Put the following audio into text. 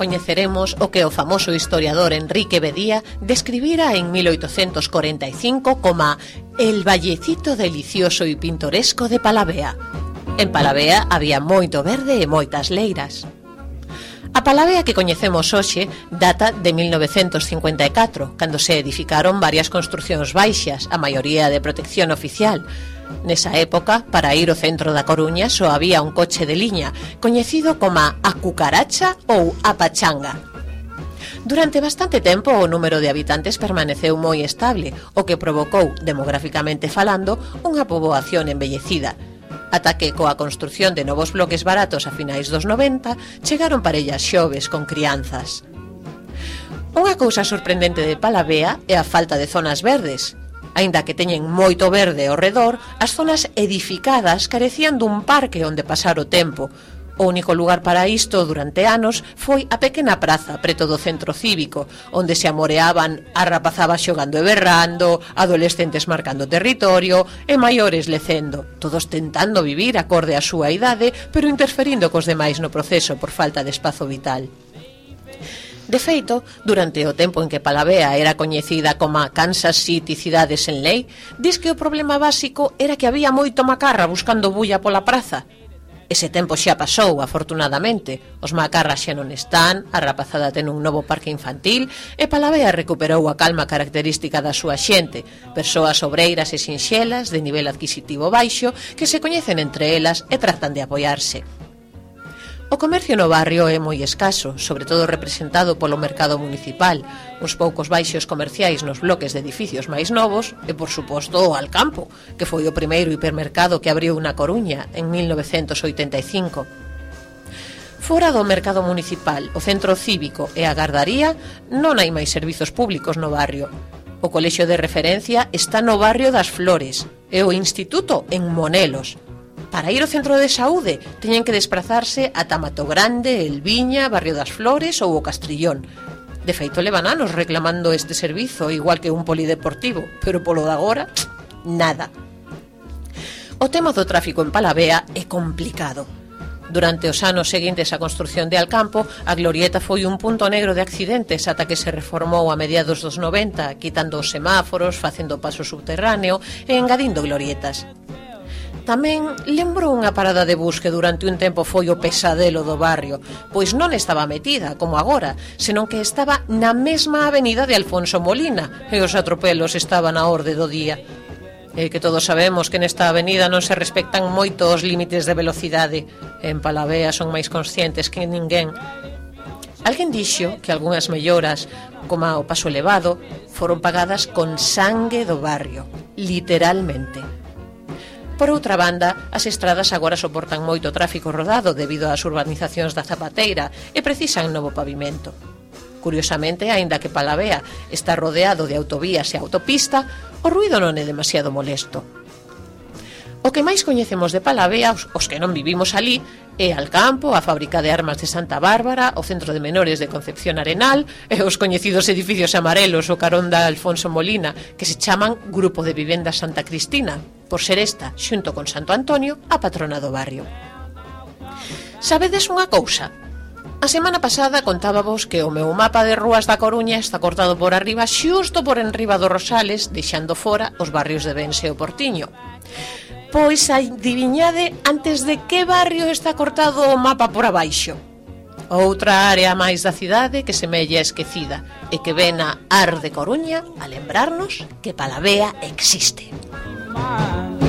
coñeceremos o que o famoso historiador Enrique Bedía describira en 1845 como el vallecito delicioso e pintoresco de Palavea. En Palavea había moito verde e moitas leiras. A palabra que coñecemos hoxe data de 1954, cando se edificaron varias construcións baixas, a maioría de protección oficial. Nesa época, para ir ao centro da Coruña só había un coche de liña, coñecido como a cucaracha ou a pachanga. Durante bastante tempo o número de habitantes permaneceu moi estable, o que provocou, demográficamente falando, unha poboación embellecida – ata que coa construción de novos bloques baratos a finais dos 90 chegaron parellas xoves con crianzas. Unha cousa sorprendente de Palavea é a falta de zonas verdes. Aínda que teñen moito verde ao redor, as zonas edificadas carecían dun parque onde pasar o tempo, O único lugar para isto durante anos foi a pequena praza preto do centro cívico, onde se amoreaban a rapazaba xogando e berrando, adolescentes marcando territorio e maiores lecendo, todos tentando vivir acorde á súa idade, pero interferindo cos demais no proceso por falta de espazo vital. De feito, durante o tempo en que Palavea era coñecida como Kansas City Cidades en Lei, diz que o problema básico era que había moito macarra buscando bulla pola praza, Ese tempo xa pasou, afortunadamente. Os macarras xa non están, a rapazada ten un novo parque infantil e Palavea recuperou a calma característica da súa xente, persoas obreiras e sinxelas de nivel adquisitivo baixo que se coñecen entre elas e tratan de apoiarse. O comercio no barrio é moi escaso, sobre todo representado polo mercado municipal, uns poucos baixos comerciais nos bloques de edificios máis novos e, por suposto, o Alcampo, que foi o primeiro hipermercado que abriu na Coruña en 1985. Fora do mercado municipal, o centro cívico e a gardaría non hai máis servizos públicos no barrio. O colexio de referencia está no barrio das Flores e o instituto en Monelos. Para ir ao centro de saúde teñen que desplazarse ata Mato Grande, El Viña, Barrio das Flores ou o Castrillón. De feito, levan anos reclamando este servizo, igual que un polideportivo, pero polo de agora, nada. O tema do tráfico en Palavea é complicado. Durante os anos seguintes á construción de Alcampo, a glorieta foi un punto negro de accidentes ata que se reformou a mediados dos 90, quitando os semáforos, facendo paso subterráneo e engadindo glorietas. Tamén lembro unha parada de bus que durante un tempo foi o pesadelo do barrio, pois non estaba metida, como agora, senón que estaba na mesma avenida de Alfonso Molina e os atropelos estaban a orde do día. E que todos sabemos que nesta avenida non se respectan moito os límites de velocidade. En Palavea son máis conscientes que ninguén. Alguén dixo que algunhas melloras, como o paso elevado, foron pagadas con sangue do barrio, literalmente. Por outra banda, as estradas agora soportan moito tráfico rodado debido ás urbanizacións da Zapateira e precisan novo pavimento. Curiosamente, aínda que Palavea está rodeado de autovías e autopista, o ruido non é demasiado molesto. O que máis coñecemos de Palavea, os que non vivimos ali, é Alcampo, a fábrica de armas de Santa Bárbara, o centro de menores de Concepción Arenal e os coñecidos edificios amarelos o carón da Alfonso Molina, que se chaman Grupo de Vivendas Santa Cristina, por ser esta, xunto con Santo Antonio, a patrona do barrio. Sabedes unha cousa? A semana pasada contábavos que o meu mapa de rúas da Coruña está cortado por arriba xusto por enriba dos Rosales, deixando fora os barrios de Bense e o Portiño. Pois adiviñade antes de que barrio está cortado o mapa por abaixo. Outra área máis da cidade que semella esquecida e que ven a Ar de Coruña a lembrarnos que Palavea existe. mine.